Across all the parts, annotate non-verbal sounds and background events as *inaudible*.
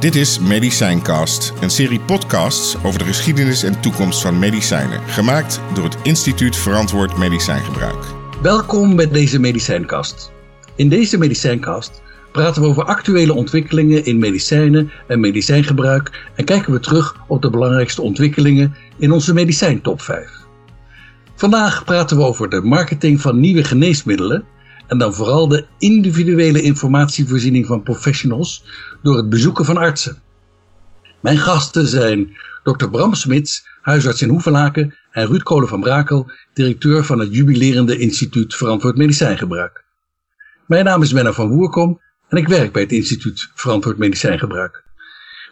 Dit is Medicijncast, een serie podcasts over de geschiedenis en toekomst van medicijnen, gemaakt door het Instituut Verantwoord Medicijngebruik. Welkom bij deze Medicijncast. In deze Medicijncast praten we over actuele ontwikkelingen in medicijnen en medicijngebruik en kijken we terug op de belangrijkste ontwikkelingen in onze medicijntop 5. Vandaag praten we over de marketing van nieuwe geneesmiddelen en dan vooral de individuele informatievoorziening van professionals door het bezoeken van artsen. Mijn gasten zijn Dr. Bram Smits, huisarts in Hoevelaken, en Ruud Kolen van Brakel, directeur van het jubilerende instituut Verantwoord Medicijngebruik. Mijn naam is Menno van Woerkom en ik werk bij het instituut Verantwoord Medicijngebruik.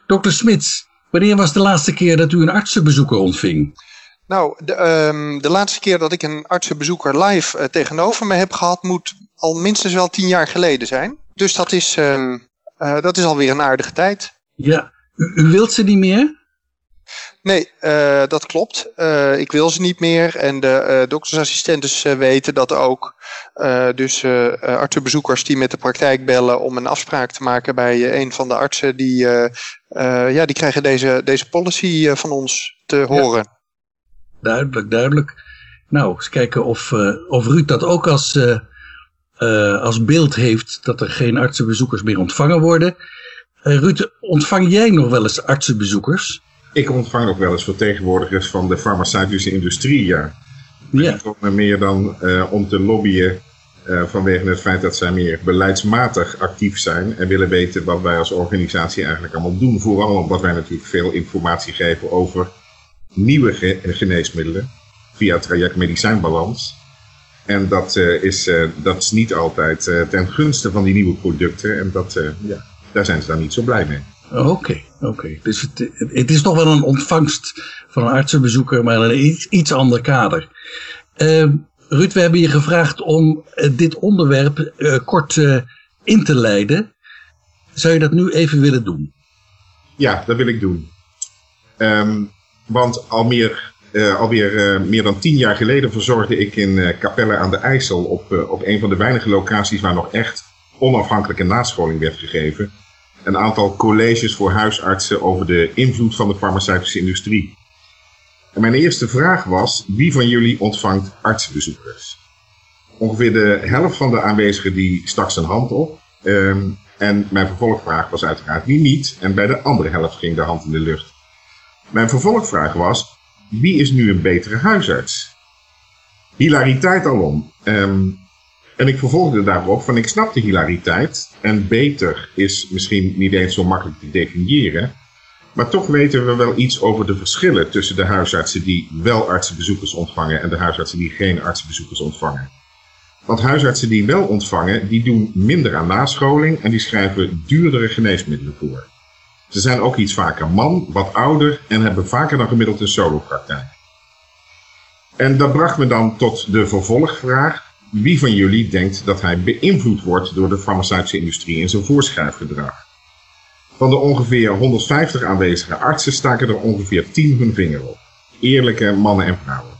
Dr. Smits, wanneer was de laatste keer dat u een artsenbezoeker ontving? Nou, de, um, de laatste keer dat ik een artsenbezoeker live uh, tegenover me heb gehad, moet al minstens wel tien jaar geleden zijn. Dus dat is, uh, uh, dat is alweer een aardige tijd. Ja, u, u wilt ze niet meer? Nee, uh, dat klopt. Uh, ik wil ze niet meer. En de doktersassistenten weten dat ook. dus artsenbezoekers die met de praktijk bellen om een afspraak te maken bij een van de artsen, die, ja, die krijgen deze, deze policy van ons te horen. Ja. Duidelijk, duidelijk. Nou, eens kijken of, of Ruud dat ook als, als beeld heeft, dat er geen artsenbezoekers meer ontvangen worden. Ruud, ontvang jij nog wel eens artsenbezoekers? Ik ontvang ook wel eens vertegenwoordigers van de farmaceutische industrie, ja. ja. Die komen meer dan uh, om te lobbyen uh, vanwege het feit dat zij meer beleidsmatig actief zijn en willen weten wat wij als organisatie eigenlijk allemaal doen. Vooral omdat wij natuurlijk veel informatie geven over nieuwe ge geneesmiddelen via het traject medicijnbalans. En dat, uh, is, dat is niet altijd ten gunste van die nieuwe producten en dat, ja, daar zijn ze dan niet zo blij mee. Oké, okay, oké. Okay. Dus het, het, is toch wel een ontvangst van een artsenbezoeker, maar in een iets, iets ander kader. Uh, Ruud, we hebben je gevraagd om uh, dit onderwerp uh, kort in te leiden. Zou je dat nu even willen doen? Ja, dat wil ik doen. Um, want al meer, alweer meer dan tien jaar geleden verzorgde ik in Capelle aan de IJssel op, op een van de weinige locaties waar nog echt onafhankelijke nascholing werd gegeven een aantal colleges voor huisartsen over de invloed van de farmaceutische industrie. En mijn eerste vraag was, wie van jullie ontvangt artsenbezoekers? Ongeveer de helft van de aanwezigen die stak zijn hand op. Um, en mijn vervolgvraag was uiteraard wie niet. En bij de andere helft ging de hand in de lucht. Mijn vervolgvraag was, wie is nu een betere huisarts? Hilariteit alom. Um, en ik vervolgde daarop van ik snap de hilariteit. En beter is misschien niet eens zo makkelijk te definiëren. Maar toch weten we wel iets over de verschillen tussen de huisartsen die wel artsenbezoekers ontvangen en de huisartsen die geen artsenbezoekers ontvangen. Want huisartsen die wel ontvangen, die doen minder aan nascholing en die schrijven duurdere geneesmiddelen voor. Ze zijn ook iets vaker man, wat ouder en hebben vaker dan gemiddeld een solopraktijk. En dat bracht me dan tot de vervolgvraag wie van jullie denkt dat hij beïnvloed wordt door de farmaceutische industrie in zijn voorschrijfgedrag? Van de ongeveer 150 aanwezige artsen staken er ongeveer 10 hun vinger op. Eerlijke mannen en vrouwen.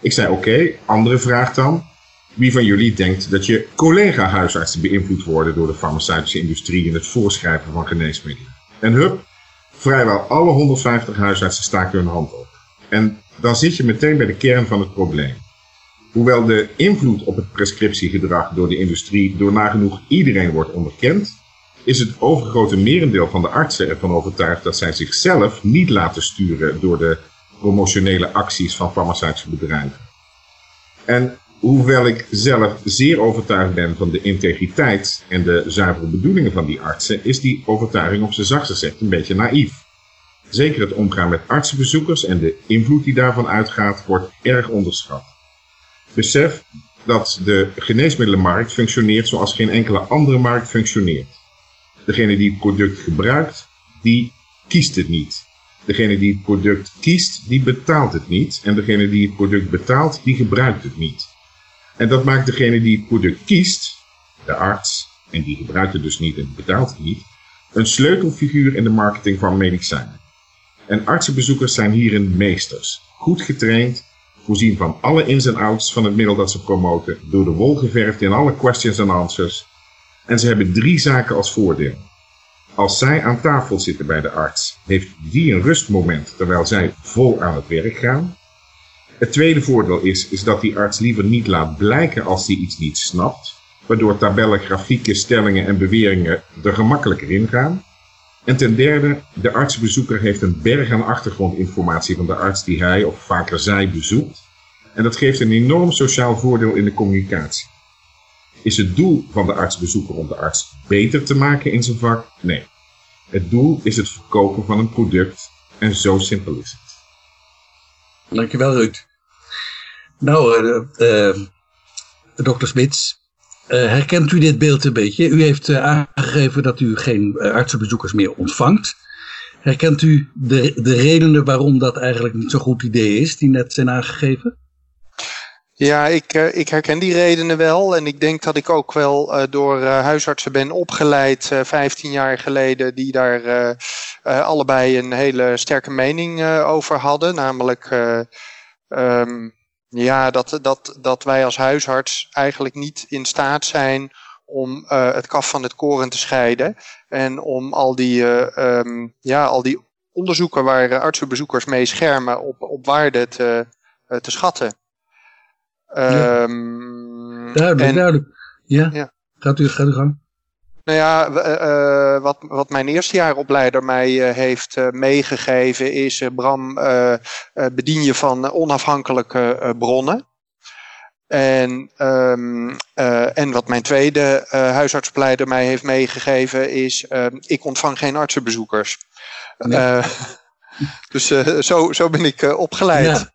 Ik zei oké, andere vraag dan. Wie van jullie denkt dat je collega-huisartsen beïnvloed worden door de farmaceutische industrie in het voorschrijven van geneesmiddelen? En hup, vrijwel alle 150 huisartsen staken hun hand op. En dan zit je meteen bij de kern van het probleem. Hoewel de invloed op het prescriptiegedrag door de industrie door nagenoeg iedereen wordt onderkend, is het overgrote merendeel van de artsen ervan overtuigd dat zij zichzelf niet laten sturen door de promotionele acties van farmaceutische bedrijven. En hoewel ik zelf zeer overtuigd ben van de integriteit en de zuivere bedoelingen van die artsen, is die overtuiging op zijn zachtst gezegd een beetje naïef. Zeker het omgaan met artsenbezoekers en de invloed die daarvan uitgaat wordt erg onderschat. Besef dat de geneesmiddelenmarkt functioneert zoals geen enkele andere markt functioneert. Degene die het product gebruikt, die kiest het niet. Degene die het product kiest, die betaalt het niet. En degene die het product betaalt, die gebruikt het niet. En dat maakt degene die het product kiest, de arts, en die gebruikt het dus niet en betaalt het niet, een sleutelfiguur in de marketing van medicijnen. En artsenbezoekers zijn hierin meesters, goed getraind voorzien van alle ins en outs van het middel dat ze promoten, door de wol geverfd in alle questions en answers. En ze hebben drie zaken als voordeel. Als zij aan tafel zitten bij de arts, heeft die een rustmoment terwijl zij vol aan het werk gaan. Het tweede voordeel is, is dat die arts liever niet laat blijken als hij iets niet snapt, waardoor tabellen, grafieken, stellingen en beweringen er gemakkelijker in gaan. En ten derde, de artsbezoeker heeft een berg aan achtergrondinformatie van de arts die hij of vaker zij bezoekt. En dat geeft een enorm sociaal voordeel in de communicatie. Is het doel van de artsbezoeker om de arts beter te maken in zijn vak? Nee. Het doel is het verkopen van een product en zo simpel is het. Dankjewel Ruud. Nou, uh, dokter Smits, uh, herkent u dit beeld een beetje? U heeft aangegeven dat u geen artsenbezoekers meer ontvangt. Herkent u de, de redenen waarom dat eigenlijk niet zo'n goed idee is, die net zijn aangegeven? Ja, ik, ik herken die redenen wel. En ik denk dat ik ook wel door huisartsen ben opgeleid, 15 jaar geleden, die daar allebei een hele sterke mening over hadden. Namelijk um, ja, dat, dat, dat wij als huisarts eigenlijk niet in staat zijn om het kaf van het koren te scheiden. En om al die, um, ja, al die onderzoeken waar artsenbezoekers mee schermen op, op waarde te schatten. Ja. Um, duidelijk, en, duidelijk. Ja, ja. Gaat, u, gaat u gang. Nou ja, uh, wat, wat mijn eerstejaaropleider mij uh, heeft uh, meegegeven is, Bram, bedien je van onafhankelijke bronnen. En, um, en wat mijn tweede huisartsopleider mij heeft meegegeven is, ik ontvang geen artsenbezoekers. Nee. *laughs* dus zo, zo ben ik opgeleid. Ja,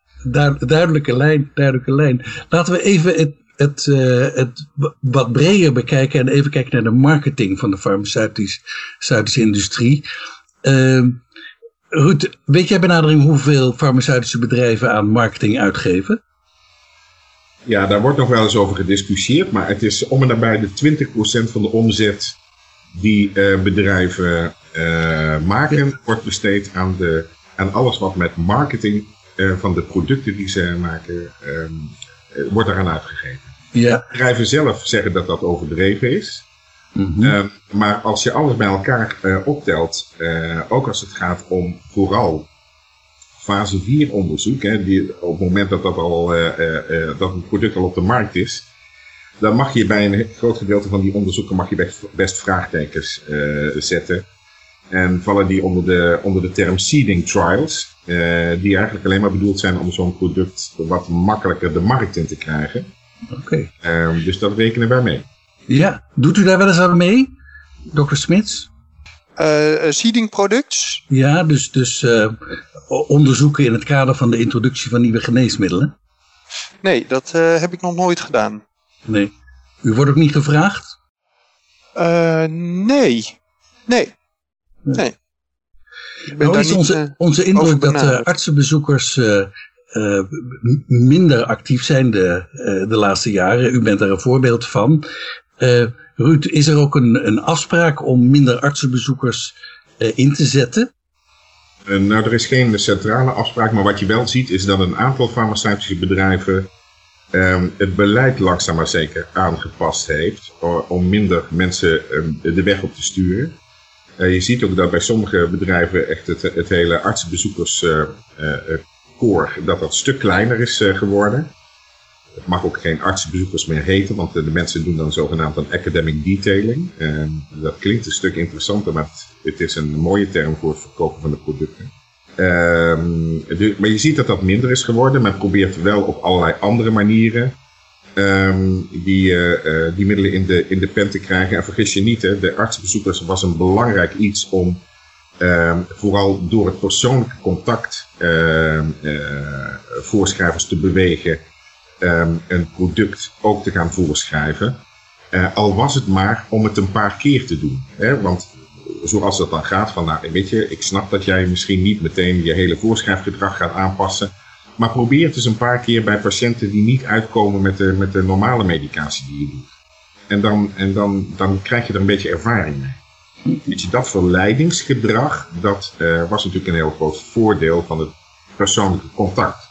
duidelijke lijn, duidelijke lijn. Laten we even het het, uh, het wat breder bekijken en even kijken naar de marketing van de farmaceutische industrie. Uh, Ruud, weet jij benadering hoeveel farmaceutische bedrijven aan marketing uitgeven? Ja, daar wordt nog wel eens over gediscussieerd, maar het is om en nabij de 20% van de omzet die uh, bedrijven uh, maken, wordt besteed aan, de, aan alles wat met marketing van de producten die ze maken, wordt eraan uitgegeven. Ja. Bedrijven zelf zeggen dat dat overdreven is. Mm -hmm. uh, maar als je alles bij elkaar uh, optelt, uh, ook als het gaat om vooral fase 4 onderzoek, hè, die, op het moment dat, dat, al, dat een product al op de markt is, dan mag je bij een groot gedeelte van die onderzoeken mag je best, best vraagtekens zetten. En vallen die onder de, onder de term seeding trials, die eigenlijk alleen maar bedoeld zijn om zo'n product wat makkelijker de markt in te krijgen. Oké. Okay. Um, dus dat rekenen wij mee. Ja, doet u daar wel eens aan mee, dokter Smits? Uh, seeding products? Ja, dus, dus uh, onderzoeken in het kader van de introductie van nieuwe geneesmiddelen? Nee, dat uh, heb ik nog nooit gedaan. Nee. U wordt ook niet gevraagd? nee. Nee. Nee. Nou is onze, onze indruk dat artsenbezoekers uh, minder actief zijn de, uh, de laatste jaren. U bent daar een voorbeeld van. Uh, Ruud, is er ook een, een afspraak om minder artsenbezoekers in te zetten? nou, er is geen centrale afspraak, maar wat je wel ziet is dat een aantal farmaceutische bedrijven um, het beleid langzaam maar zeker aangepast heeft om minder mensen um, de weg op te sturen. Je ziet ook dat bij sommige bedrijven echt het, het hele artsenbezoekers koor dat dat een stuk kleiner is geworden. Het mag ook geen artsenbezoekers meer heten, want de, mensen doen dan zogenaamd een academic detailing. En dat klinkt een stuk interessanter, maar het, is een mooie term voor het verkopen van de producten. De, maar je ziet dat dat minder is geworden. Men probeert wel op allerlei andere manieren um, die, uh, uh, die middelen in de, in de pen te krijgen. En vergis je niet, hè, de artsenbezoekers was een belangrijk iets om uh, vooral door het persoonlijke contact uh, voorschrijvers te bewegen een product ook te gaan voorschrijven. Al was het maar om het een paar keer te doen. Hè? Want zoals dat dan gaat, van nou weet je, ik snap dat jij misschien niet meteen je hele voorschrijfgedrag gaat aanpassen. Maar probeer het eens een paar keer bij patiënten die niet uitkomen met de, met de normale medicatie die je doet. En, dan, en dan, dan krijg je er een beetje ervaring mee. Weet je, dat verleidingsgedrag, dat uh, was natuurlijk een heel groot voordeel van het persoonlijke contact.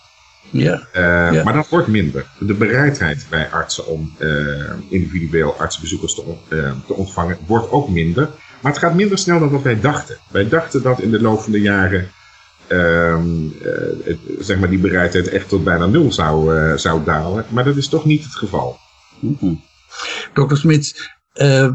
Ja. Uh, ja. Maar dat wordt minder. De bereidheid bij artsen om uh, individueel artsbezoekers te, on te, ontvangen wordt ook minder. Maar het gaat minder snel dan wat wij dachten. Wij dachten dat in de loop van de jaren ehm, eh, zeg maar die bereidheid echt tot bijna nul zou, uh, zou dalen. Maar dat is toch niet het geval. Mm Dokter Smits, uh,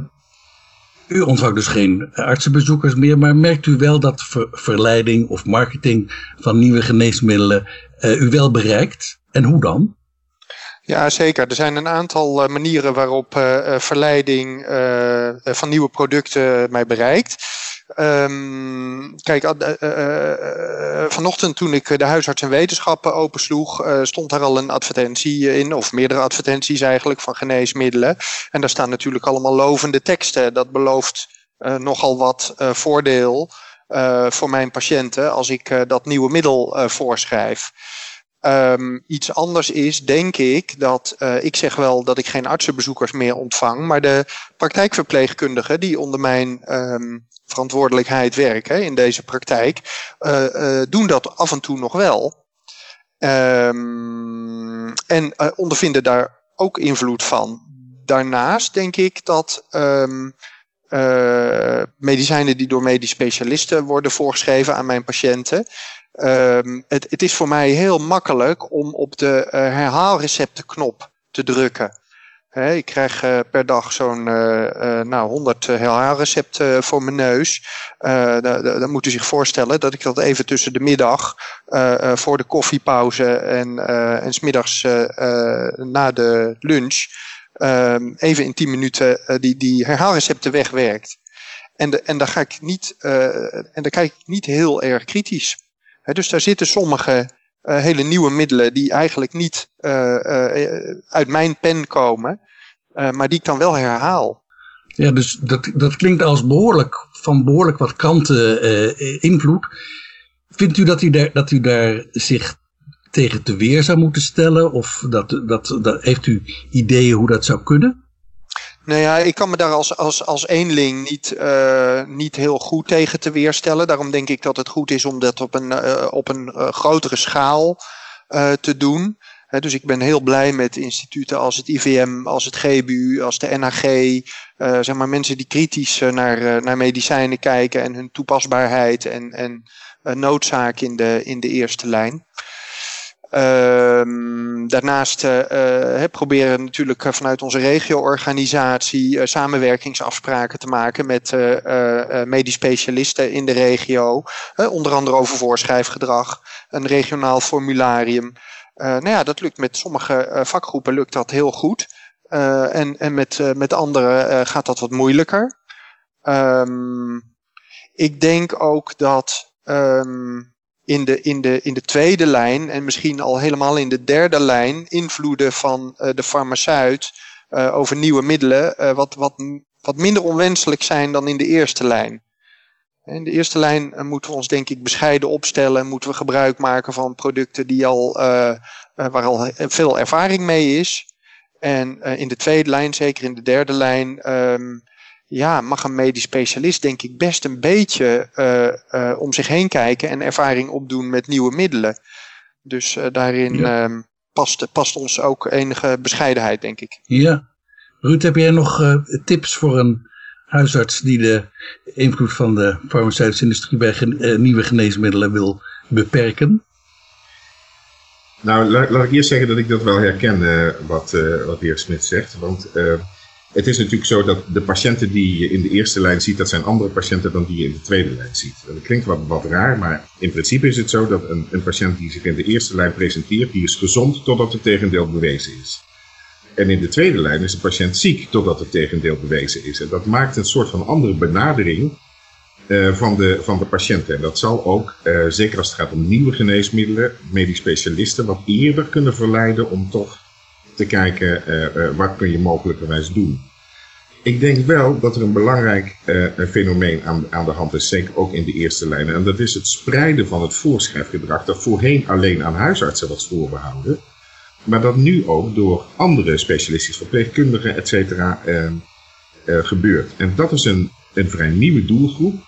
u ontvangt dus geen artsenbezoekers meer, maar merkt u wel dat verleiding of marketing van nieuwe geneesmiddelen u wel bereikt? En hoe dan? Ja, zeker. Er zijn een aantal manieren waarop verleiding van nieuwe producten mij bereikt. Um, kijk, uh, uh, vanochtend toen ik de huisarts en wetenschappen opensloeg, stond daar al een advertentie in, of meerdere advertenties eigenlijk, van geneesmiddelen. En daar staan natuurlijk allemaal lovende teksten. Dat belooft nogal wat voordeel voor mijn patiënten als ik dat nieuwe middel voorschrijf. Um, iets anders is, denk ik, dat ik zeg wel dat ik geen artsenbezoekers meer ontvang, maar de praktijkverpleegkundigen die onder mijn um, verantwoordelijkheid werken in deze praktijk, uh, uh, doen dat af en toe nog wel. Um, en ondervinden daar ook invloed van. Daarnaast denk ik dat medicijnen die door medisch specialisten worden voorgeschreven aan mijn patiënten, Um, het, het, is voor mij heel makkelijk om op de herhaalreceptenknop te drukken. Ik krijg uh, per dag zo'n uh, nou, 100 herhaalrecepten voor mijn neus. dan moet u zich voorstellen dat ik dat even tussen de middag, voor de koffiepauze en, en smiddags na de lunch, ehm, even in 10 minuten die, die herhaalrecepten wegwerkt. En, de, en, daar ga ik niet, en daar kijk ik niet heel erg kritisch dus daar zitten sommige uh, hele nieuwe middelen die eigenlijk niet uh, uh, uit mijn pen komen, maar die ik dan wel herhaal. Ja, dus dat, dat klinkt als behoorlijk, van behoorlijk wat kanten invloed. Vindt u dat u daar, dat u daar zich tegen te weer zou moeten stellen? Of dat, dat, dat, heeft u ideeën hoe dat zou kunnen? Nou ja, ik kan me daar als, als, als eenling niet, uh, niet heel goed tegen te weerstellen. Daarom denk ik dat het goed is om dat op een, uh, op een uh, grotere schaal te doen. dus ik ben heel blij met instituten als het IVM, als het GBU, als de NHG. zeg maar mensen die kritisch naar, naar medicijnen kijken en hun toepasbaarheid en, en noodzaak in de, in de eerste lijn. Um, daarnaast uh, proberen natuurlijk vanuit onze regio-organisatie samenwerkingsafspraken te maken met medisch specialisten in de regio. onder andere over voorschrijfgedrag, een regionaal formularium. nou ja, dat lukt met sommige vakgroepen lukt dat heel goed. en, en met, met andere gaat dat wat moeilijker. Um, ik denk ook dat um, in de, in, de, in de tweede lijn en misschien al helemaal in de derde lijn invloeden van uh, de farmaceut uh, over nieuwe middelen uh, wat, wat, wat minder onwenselijk zijn dan in de eerste lijn. In de eerste lijn moeten we ons denk ik bescheiden opstellen, moeten we gebruik maken van producten die al, waar al veel ervaring mee is. En in de tweede lijn, zeker in de derde lijn, um, ja, mag een medisch specialist denk ik best een beetje uh, uh, om zich heen kijken en ervaring opdoen met nieuwe middelen. Dus uh, daarin ja. um, past, past ons ook enige bescheidenheid, denk ik. Ja. Ruud, heb jij nog tips voor een huisarts die de invloed van de farmaceutische industrie bij gen nieuwe geneesmiddelen wil beperken? Nou, laat, laat, ik eerst zeggen dat ik dat wel herken, wat, wat de heer Smit zegt. Want het is natuurlijk zo dat de patiënten die je in de eerste lijn ziet, dat zijn andere patiënten dan die je in de tweede lijn ziet. Dat klinkt wat, wat raar, maar in principe is het zo dat een, een patiënt die zich in de eerste lijn presenteert, die is gezond totdat het tegendeel bewezen is. En in de tweede lijn is de patiënt ziek totdat het tegendeel bewezen is. En dat maakt een soort van andere benadering uh, van, de, van de patiënten. En dat zal ook, uh, zeker als het gaat om nieuwe geneesmiddelen, medisch specialisten wat eerder kunnen verleiden om toch te kijken uh, uh, wat kun je mogelijkerwijs doen. Ik denk wel dat er een belangrijk uh, fenomeen aan, aan de hand is, zeker ook in de eerste lijnen. En dat is het spreiden van het voorschrijfgedrag dat voorheen alleen aan huisartsen was voorbehouden. Maar dat nu ook door andere specialistische verpleegkundigen, et cetera, gebeurt. En dat is een, een vrij nieuwe doelgroep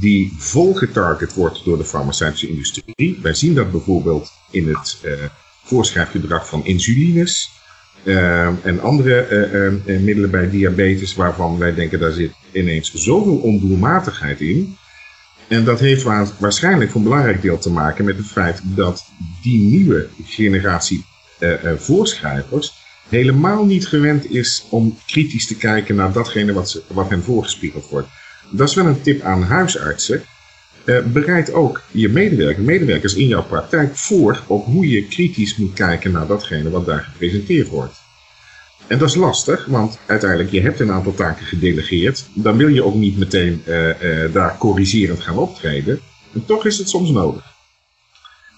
die vol getarget wordt door de farmaceutische industrie. Wij zien dat bijvoorbeeld in het voorschrijfgedrag van insulines. en andere middelen bij diabetes, waarvan wij denken daar zit ineens zoveel ondoelmatigheid in. En dat heeft waarschijnlijk voor een belangrijk deel te maken met het feit dat die nieuwe generatie voorschrijvers helemaal niet gewend is om kritisch te kijken naar datgene wat, wat hen voorgespiegeld wordt. Dat is wel een tip aan huisartsen. Uh, bereid ook je medewerkers, medewerkers in jouw praktijk voor op hoe je kritisch moet kijken naar datgene wat daar gepresenteerd wordt. En dat is lastig, want uiteindelijk je hebt een aantal taken gedelegeerd. Dan wil je ook niet meteen uh, uh, daar corrigerend gaan optreden. En toch is het soms nodig.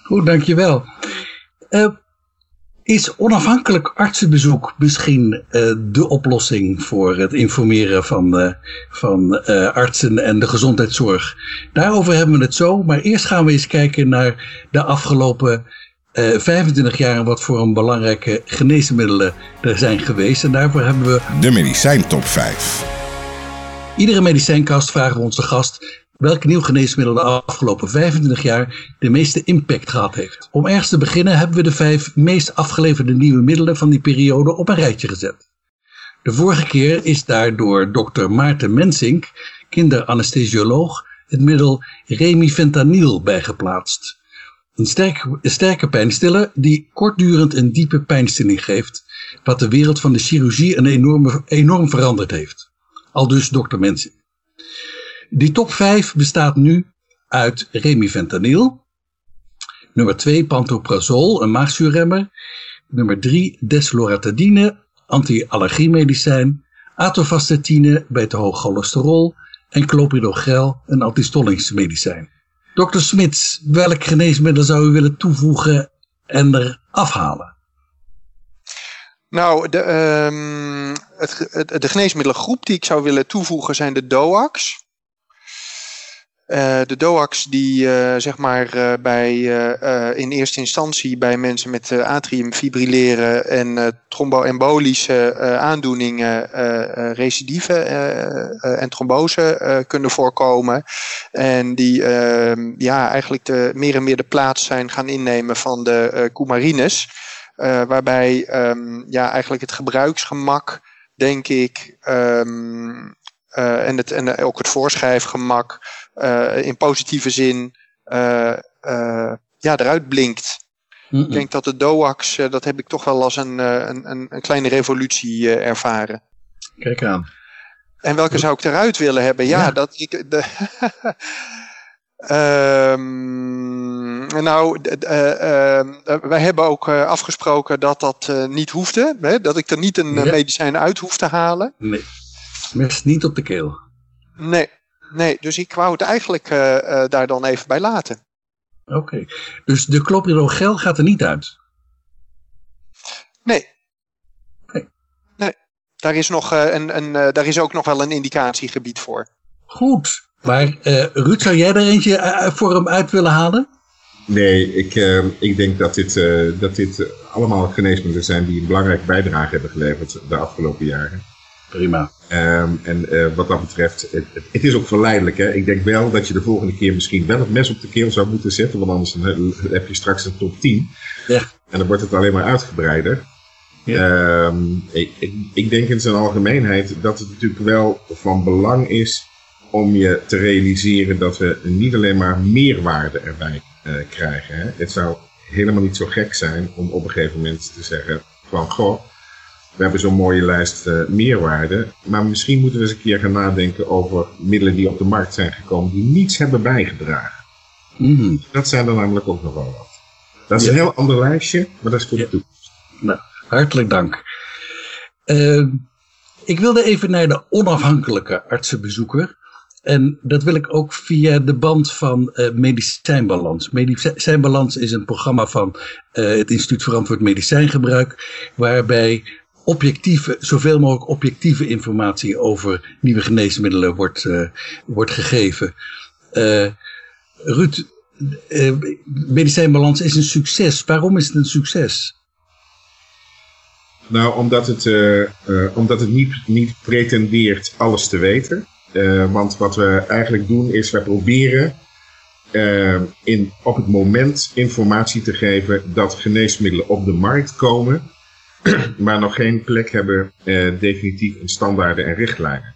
Goed, dankjewel. Uh, is onafhankelijk artsenbezoek misschien uh, de oplossing voor het informeren van, uh, van uh, artsen en de gezondheidszorg? Daarover hebben we het zo, maar eerst gaan we eens kijken naar de afgelopen 25 jaar en wat voor een belangrijke geneesmiddelen er zijn geweest. En daarvoor hebben we. De medicijntop 5. Iedere medicijnkast vragen we onze gast welk nieuw geneesmiddel de afgelopen 25 jaar de meeste impact gehad heeft. Om ergens te beginnen hebben we de vijf meest afgeleverde nieuwe middelen van die periode op een rijtje gezet. De vorige keer is daardoor dokter Maarten Mensink, kinderanesthesioloog, het middel remifentanil bijgeplaatst. Een, sterk, een sterke pijnstiller die kortdurend een diepe pijnstilling geeft, wat de wereld van de chirurgie een enorme, enorm veranderd heeft. Al dus dokter Mensink. Die top 5 bestaat nu uit remifentanil. Nummer 2 pantoprazol, een maagzuurremmer. Nummer 3 desloratadine, anti-allergiemedicijn. Atovastatine bij te hoog cholesterol. En clopidogrel, een antistollingsmedicijn. Dr. Smits, welk geneesmiddel zou u willen toevoegen en er afhalen? Nou, de, um, het, de geneesmiddelengroep die ik zou willen toevoegen zijn de DOACs. Uh, de DOAX die uh, zeg maar uh, bij, in eerste instantie bij mensen met atriumfibrilleren en tromboembolische aandoeningen recidive en trombose kunnen voorkomen. En die ehm, ja, eigenlijk de, meer en meer de plaats zijn gaan innemen van de coumarines. waarbij um, ja, eigenlijk het gebruiksgemak, denk ik, um, en, het, en ook het voorschrijfgemak uh, in positieve zin uh, uh, ja, eruit blinkt. Mm -mm. Ik denk dat de DOAX, dat heb ik toch wel als een, een, een, een kleine revolutie ervaren. Kijk aan. En welke zou ik eruit willen hebben? Ja, ja. dat ik. De, um, *laughs* nou, uh, wij hebben ook afgesproken dat dat niet hoefde. Hè? Dat ik er niet een ja. medicijn uit hoef te halen. Nee. Mes niet op de keel. Nee, Nee, dus ik wou het eigenlijk uh, uh, daar dan even bij laten. Oké, okay. dus de clopidogrel gaat er niet uit? Nee. Nee. nee. Daar, is nog, uh, een, een, daar is ook nog wel een indicatiegebied voor. Goed. Maar Ruud, zou jij er eentje voor hem uit willen halen? Nee, ik, ik denk dat dit, dat dit allemaal geneesmiddelen zijn die een belangrijke bijdrage hebben geleverd de afgelopen jaren. Prima. Um, en uh, wat dat betreft, het, het, is ook verleidelijk. Hè? Ik denk wel dat je de volgende keer misschien wel het mes op de keel zou moeten zetten. Want anders heb je straks een top 10. Ja. En dan wordt het alleen maar uitgebreider. Ja. Um, ik, ik, ik, denk in zijn algemeenheid dat het natuurlijk wel van belang is om je te realiseren dat we niet alleen maar meerwaarde erbij uh, krijgen. Hè? Het zou helemaal niet zo gek zijn om op een gegeven moment te zeggen van goh we hebben zo'n mooie lijst uh, meerwaarde. Maar misschien moeten we eens een keer gaan nadenken over middelen die op de markt zijn gekomen die niets hebben bijgedragen. Mm. Dat zijn er namelijk ook nog wel wat. Dat is ja. een heel ander lijstje, maar dat is voor de toekomst. Nou, hartelijk dank. Uh, ik wilde even naar de onafhankelijke artsenbezoeker. En dat wil ik ook via de band van uh, Medicijnbalans. Medicijnbalans is een programma van uh, het Instituut Verantwoord Medicijngebruik, waarbij objectieve, zoveel mogelijk objectieve informatie over nieuwe geneesmiddelen wordt, uh, wordt gegeven. Uh, Ruud, uh, medicijnbalans is een succes. Waarom is het een succes? Nou, omdat het, omdat het niet, niet pretendeert alles te weten. want wat we eigenlijk doen is, we proberen in, op het moment informatie te geven dat geneesmiddelen op de markt komen *clears throat* maar nog geen plek hebben definitief in standaarden en richtlijnen.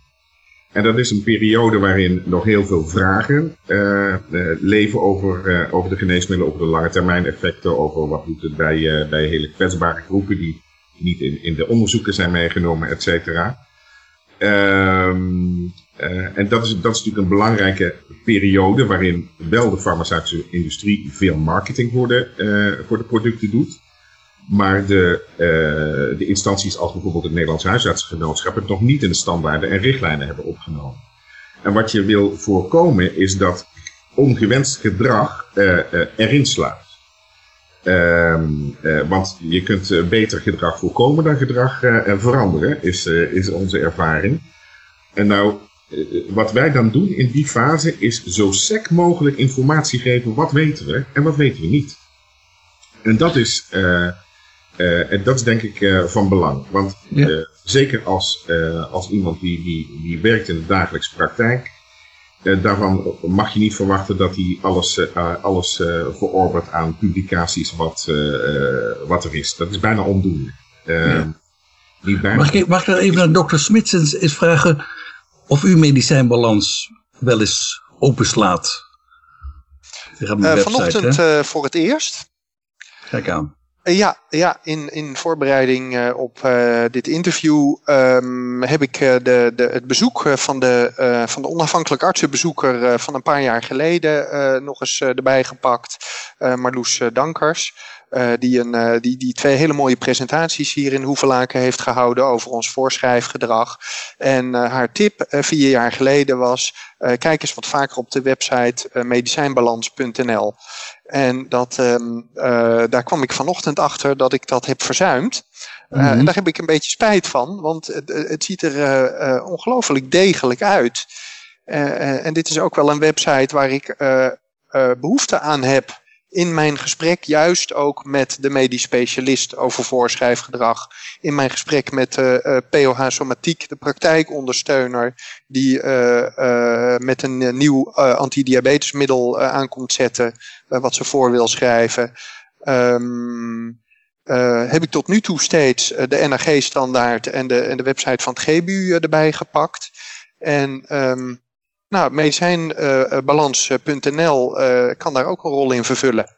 En dat is een periode waarin nog heel veel vragen uh, leven over, over de geneesmiddelen, over de lange termijn effecten, over wat doet het bij, bij hele kwetsbare groepen die niet in, in de onderzoeken zijn meegenomen, et cetera. Um, en dat is, dat is natuurlijk een belangrijke periode waarin wel de farmaceutische industrie veel marketing voor de, voor de producten doet. Maar de, uh, de instanties als bijvoorbeeld het Nederlands Huisartsgenootschap het nog niet in de standaarden en richtlijnen hebben opgenomen. En wat je wil voorkomen is dat ongewenst gedrag uh, erin sluit. Ehm, want je kunt beter gedrag voorkomen dan gedrag veranderen, is, is onze ervaring. En nou, wat wij dan doen in die fase is zo sec mogelijk informatie geven. Wat weten we en wat weten we niet. En dat is en dat is denk ik uh, van belang. Want ja. uh, zeker als, als iemand die, die, die werkt in de dagelijkse praktijk, daarvan mag je niet verwachten dat hij alles, alles verorbert aan publicaties wat, wat er is. Dat is bijna ondoenlijk. Ja. Bijna... Mag, ik, mag ik dan even naar dokter Smits eens vragen of uw medicijnbalans wel eens openslaat? vanochtend voor het eerst. Kijk aan. Eh, ja, ja in, in voorbereiding uh, op uh, dit interview um, heb ik de, de, het bezoek van de, van de onafhankelijk artsenbezoeker van een paar jaar geleden nog eens erbij gepakt. Marloes Dankers. Die, een, die, die twee hele mooie presentaties hier in Hoevelaken heeft gehouden over ons voorschrijfgedrag. En haar tip vier jaar geleden was: kijk eens wat vaker op de website medicijnbalans.nl. En dat, um, uh, daar kwam ik vanochtend achter dat ik dat heb verzuimd. Mm -hmm. En daar heb ik een beetje spijt van, want het, het ziet er ongelooflijk degelijk uit. en dit is ook wel een website waar ik behoefte aan heb in mijn gesprek, juist ook met de medisch specialist over voorschrijfgedrag. In mijn gesprek met de POH Somatiek, de praktijkondersteuner, die uh, uh, met een nieuw antidiabetesmiddel aankomt zetten, wat ze voor wil schrijven. Um, heb ik tot nu toe steeds de NAG-standaard en de, en de website van het GBU erbij gepakt. En um, nou, medicijnbalans.nl uh, uh, kan daar ook een rol in vervullen.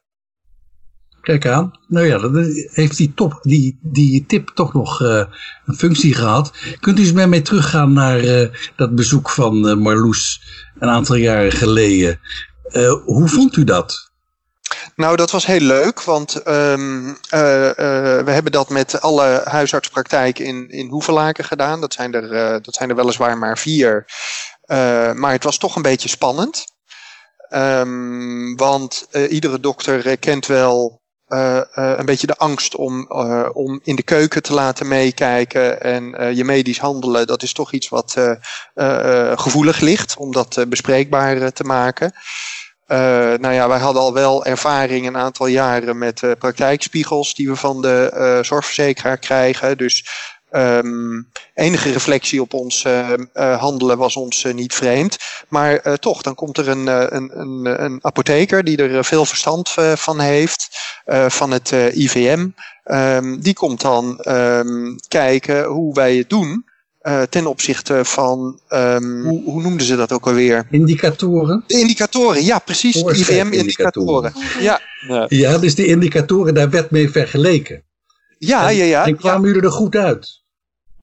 Kijk aan. Nou ja, dan heeft die, top, die, die tip toch nog uh, een functie gehad. Kunt u eens met mij teruggaan naar uh, dat bezoek van uh, Marloes een aantal jaren geleden. hoe vond u dat? Nou, dat was heel leuk, want um, we hebben dat met alle huisartspraktijken in, in Hoevelaken gedaan. Dat zijn er, dat zijn er weliswaar maar vier. Uh, maar het was toch een beetje spannend. Um, want uh, iedere dokter kent wel uh, een beetje de angst om, om in de keuken te laten meekijken. En je medisch handelen, dat is toch iets wat gevoelig ligt om dat bespreekbaar te maken. nou ja, wij hadden al wel ervaring een aantal jaren met praktijkspiegels die we van de zorgverzekeraar krijgen. Dus Um, enige reflectie op ons uh, uh, handelen was ons uh, niet vreemd. Maar toch, dan komt er een, een, een, een apotheker die er veel verstand van heeft, van het IVM. Um, ehm, die komt dan um, kijken hoe wij het doen. ten opzichte van, hoe, hoe noemden ze dat ook alweer? Indicatoren? De indicatoren, ja precies. IVM-indicatoren. Ja. ja. ja, dus de indicatoren, daar werd mee vergeleken. Ja, en, ja, ja. En kwamen ja. jullie er goed uit?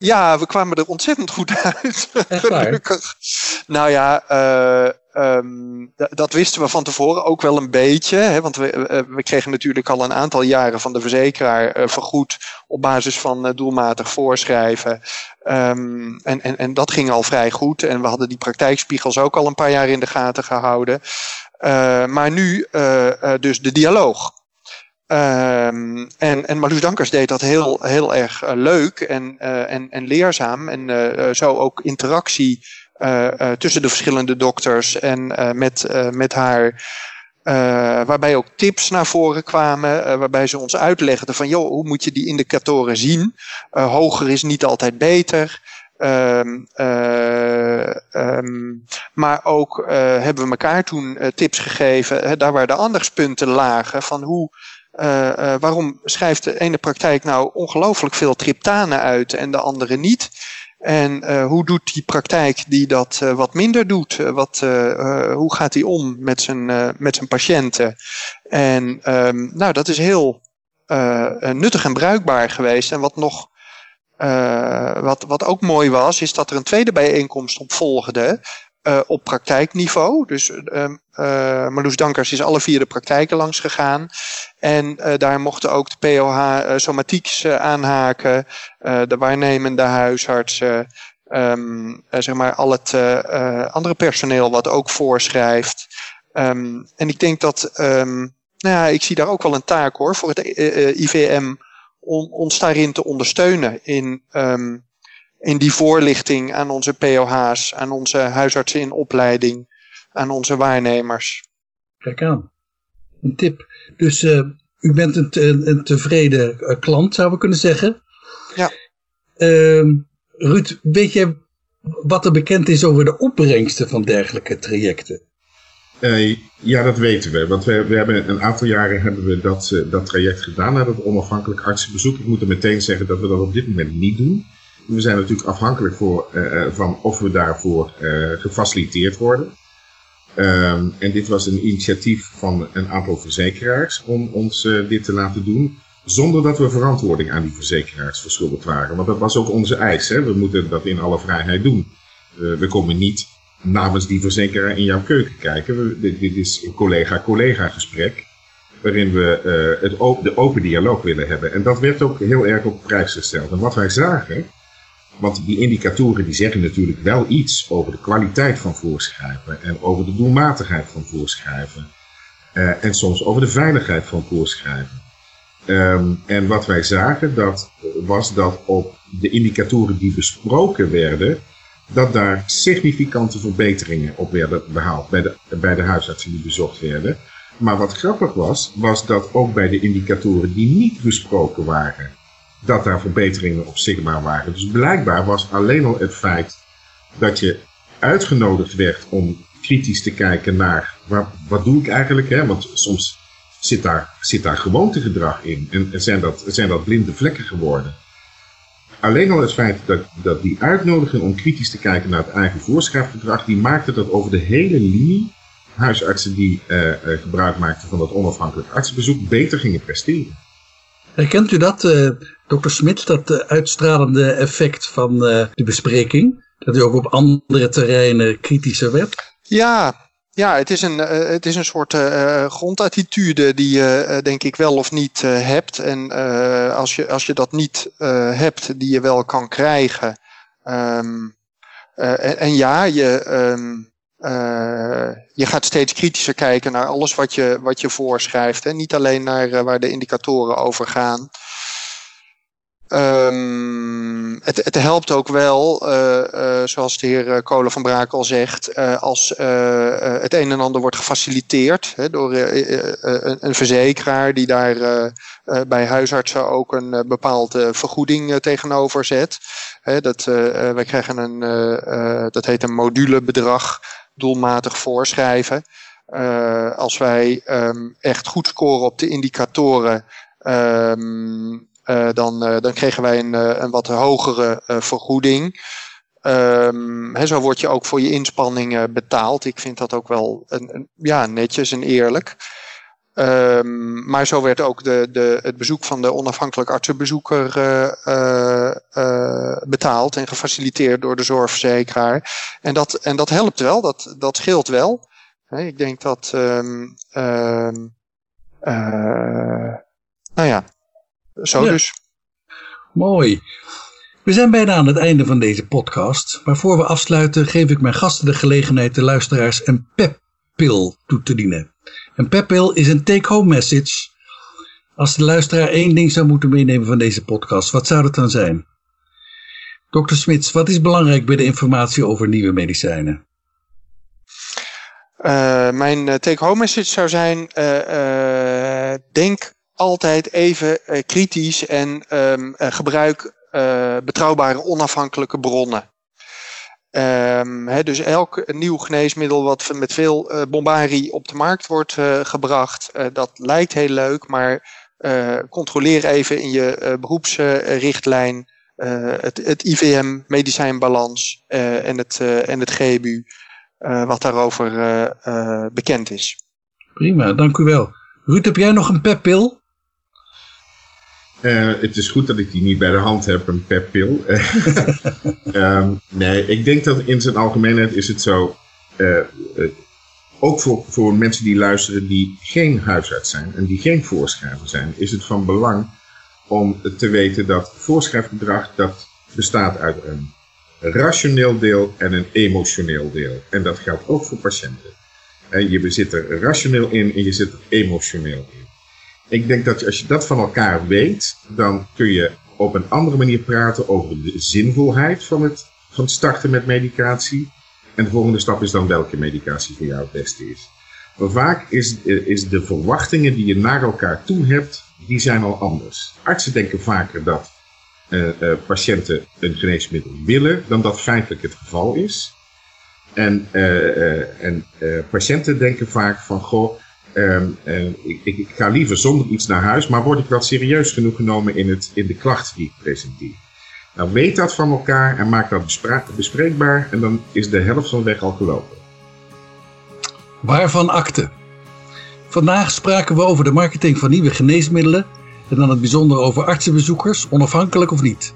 Ja, we kwamen er ontzettend goed uit. *laughs* Gelukkig. Nou ja, uh, um, dat wisten we van tevoren ook wel een beetje. Hè, want we, uh, we kregen natuurlijk al een aantal jaren van de verzekeraar uh, vergoed op basis van doelmatig voorschrijven. Um, en, en, en dat ging al vrij goed. En we hadden die praktijkspiegels ook al een paar jaar in de gaten gehouden. maar nu dus de dialoog. Um, en, en Dankers deed dat heel, heel erg uh, leuk en, uh, en, en leerzaam. En uh, zo ook interactie tussen de verschillende dokters en met, met haar. waarbij ook tips naar voren kwamen, waarbij ze ons uitlegden van joh, hoe moet je die indicatoren zien? hoger is niet altijd beter. Um, um, maar ook hebben we elkaar toen tips gegeven, daar waar de aandachtspunten lagen, van hoe waarom schrijft de ene praktijk nou ongelooflijk veel triptanen uit en de andere niet? En hoe doet die praktijk die dat wat minder doet? wat, hoe gaat hij om met zijn, met zijn patiënten? En um, nou, dat is heel nuttig en bruikbaar geweest. En wat nog wat, wat ook mooi was, is dat er een tweede bijeenkomst op volgde. Uh, op praktijkniveau. Dus uh, uh, Marloes Dankers is alle vier de praktijken langs gegaan. En daar mochten ook de POH somatieks aanhaken. de waarnemende huisartsen. Um, zeg maar al het andere personeel wat ook voorschrijft. Um, en ik denk dat, nou ja, ik zie daar ook wel een taak hoor voor het IVM om ons daarin te ondersteunen. In, in die voorlichting aan onze POH's, aan onze huisartsen in opleiding, aan onze waarnemers. Kijk aan. Een tip. Dus uh, u bent een, een, een tevreden uh, klant, zouden we kunnen zeggen. Ja. Uh, Ruud, weet je wat er bekend is over de opbrengsten van dergelijke trajecten? Uh, ja, dat weten we. Want we, we hebben een aantal jaren hebben we dat, uh, dat traject gedaan naar dat onafhankelijk artsenbezoek. Ik moet er meteen zeggen dat we dat op dit moment niet doen. We zijn natuurlijk afhankelijk voor, uh, van of we daarvoor gefaciliteerd worden. Ehm, en dit was een initiatief van een aantal verzekeraars om ons dit te laten doen. Zonder dat we verantwoording aan die verzekeraars verschuldigd waren. Want dat was ook onze eis. Hè? We moeten dat in alle vrijheid doen. we komen niet namens die verzekeraar in jouw keuken kijken. dit, dit, is een collega-collega gesprek. Waarin we het de open dialoog willen hebben. En dat werd ook heel erg op prijs gesteld. En wat wij zagen. Want die indicatoren die zeggen natuurlijk wel iets over de kwaliteit van voorschrijven. En over de doelmatigheid van voorschrijven. Uh, en soms over de veiligheid van voorschrijven. Um, en wat wij zagen dat, was dat op de indicatoren die besproken werden dat daar significante verbeteringen op werden behaald bij de, bij de huisartsen die bezocht werden. Maar wat grappig was, was dat ook bij de indicatoren die niet besproken waren, dat daar verbeteringen op zichtbaar waren. Dus blijkbaar was alleen al het feit dat je uitgenodigd werd om kritisch te kijken naar wat, wat doe ik eigenlijk, hè? want soms zit daar, zit daar gewoontegedrag in en zijn dat, zijn dat blinde vlekken geworden alleen al het feit dat, dat die uitnodiging om kritisch te kijken naar het eigen voorschrijfgedrag, die maakte dat over de hele linie huisartsen die uh, uh, gebruik maakten van dat onafhankelijk artsenbezoek beter gingen presteren. Herkent u dat, uh, dokter Smit, dat uitstralende effect van de bespreking? Dat u ook op andere terreinen kritischer werd? Ja, ja, het is een, uh, het is een soort grondattitude die je denk ik wel of niet hebt. En als, je, als je dat niet hebt, die je wel kan krijgen. Um, en, en, ja, je, um, je gaat steeds kritischer kijken naar alles wat je, wat je voorschrijft. Hè? Niet alleen naar waar de indicatoren over gaan. Um, het, het, helpt ook wel, uh, uh, zoals de heer Kolen van Braak al zegt, als het een en ander wordt gefaciliteerd hè, door een, verzekeraar die daar bij huisartsen ook een bepaalde vergoeding tegenover zet. Hè, dat, wij krijgen een, dat heet een modulebedrag, doelmatig voorschrijven. als wij um, echt goed scoren op de indicatoren. Uh, dan, uh, dan kregen wij een, uh, een wat hogere vergoeding. Um, zo word je ook voor je inspanningen betaald. Ik vind dat ook wel een, een, ja, netjes en eerlijk. Um, maar zo werd ook de, de, het bezoek van de onafhankelijk artsenbezoeker betaald en gefaciliteerd door de zorgverzekeraar. En dat, en dat helpt wel, dat, dat scheelt wel. Ik denk dat. Um, nou ja, zo dus. Mooi. We zijn bijna aan het einde van deze podcast. Maar voor we afsluiten geef ik mijn gasten de gelegenheid de luisteraars een peppil toe te dienen. Een peppil is een take-home message. Als de luisteraar één ding zou moeten meenemen van deze podcast, wat zou dat dan zijn? Dr. Smits, wat is belangrijk bij de informatie over nieuwe medicijnen? Uh, mijn eh, take-home message zou zijn: uh, uh, denk altijd even uh, kritisch en um, uh, gebruik uh, betrouwbare onafhankelijke bronnen. He, dus elk nieuw geneesmiddel wat met veel bombarie op de markt wordt gebracht, dat lijkt heel leuk, maar controleer even in je beroepsrichtlijn het, het IVM, medicijnbalans en, het, en het GBU, wat daarover bekend is. Prima, dank u wel. Ruud, heb jij nog een peppil? Uh, het is goed dat ik die niet bij de hand heb, een peppil. um, *laughs* nee, ik denk dat in zijn algemeenheid is het zo. Uh, uh, ook voor, voor mensen die luisteren die geen huisarts zijn en die geen voorschrijver zijn, is het van belang om te weten dat voorschrijfgedrag dat bestaat uit een rationeel deel en een emotioneel deel. En dat geldt ook voor patiënten. En je zit er rationeel in en je zit er emotioneel in. Ik denk dat als je dat van elkaar weet, dan kun je op een andere manier praten over de zinvolheid van het, van het starten met medicatie. En de volgende stap is dan welke medicatie voor jou het beste is. Maar vaak is, is de verwachtingen die je naar elkaar toe hebt, die zijn al anders. Artsen denken vaker dat uh, uh, patiënten een geneesmiddel willen dan dat feitelijk het geval is. En, uh, en patiënten denken vaak van, goh, Um, ik, ik, ga liever zonder iets naar huis, maar word ik wel serieus genoeg genomen in, het, in de klachten die ik presenteer? Nou, weet dat van elkaar en maak dat bespreekbaar en dan is de helft van de weg al gelopen. Waarvan akte? Vandaag spraken we over de marketing van nieuwe geneesmiddelen en dan het bijzonder over artsenbezoekers, onafhankelijk of niet.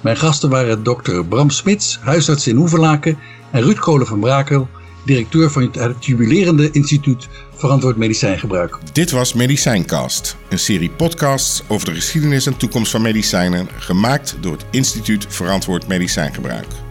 Mijn gasten waren dokter Bram Smits, huisarts in Hoevelaken en Ruud Kolen van Brakel, directeur van het jubilerende instituut Verantwoord Medicijngebruik. Dit was Medicijncast, een serie podcasts over de geschiedenis en toekomst van medicijnen, gemaakt door het instituut Verantwoord Medicijngebruik.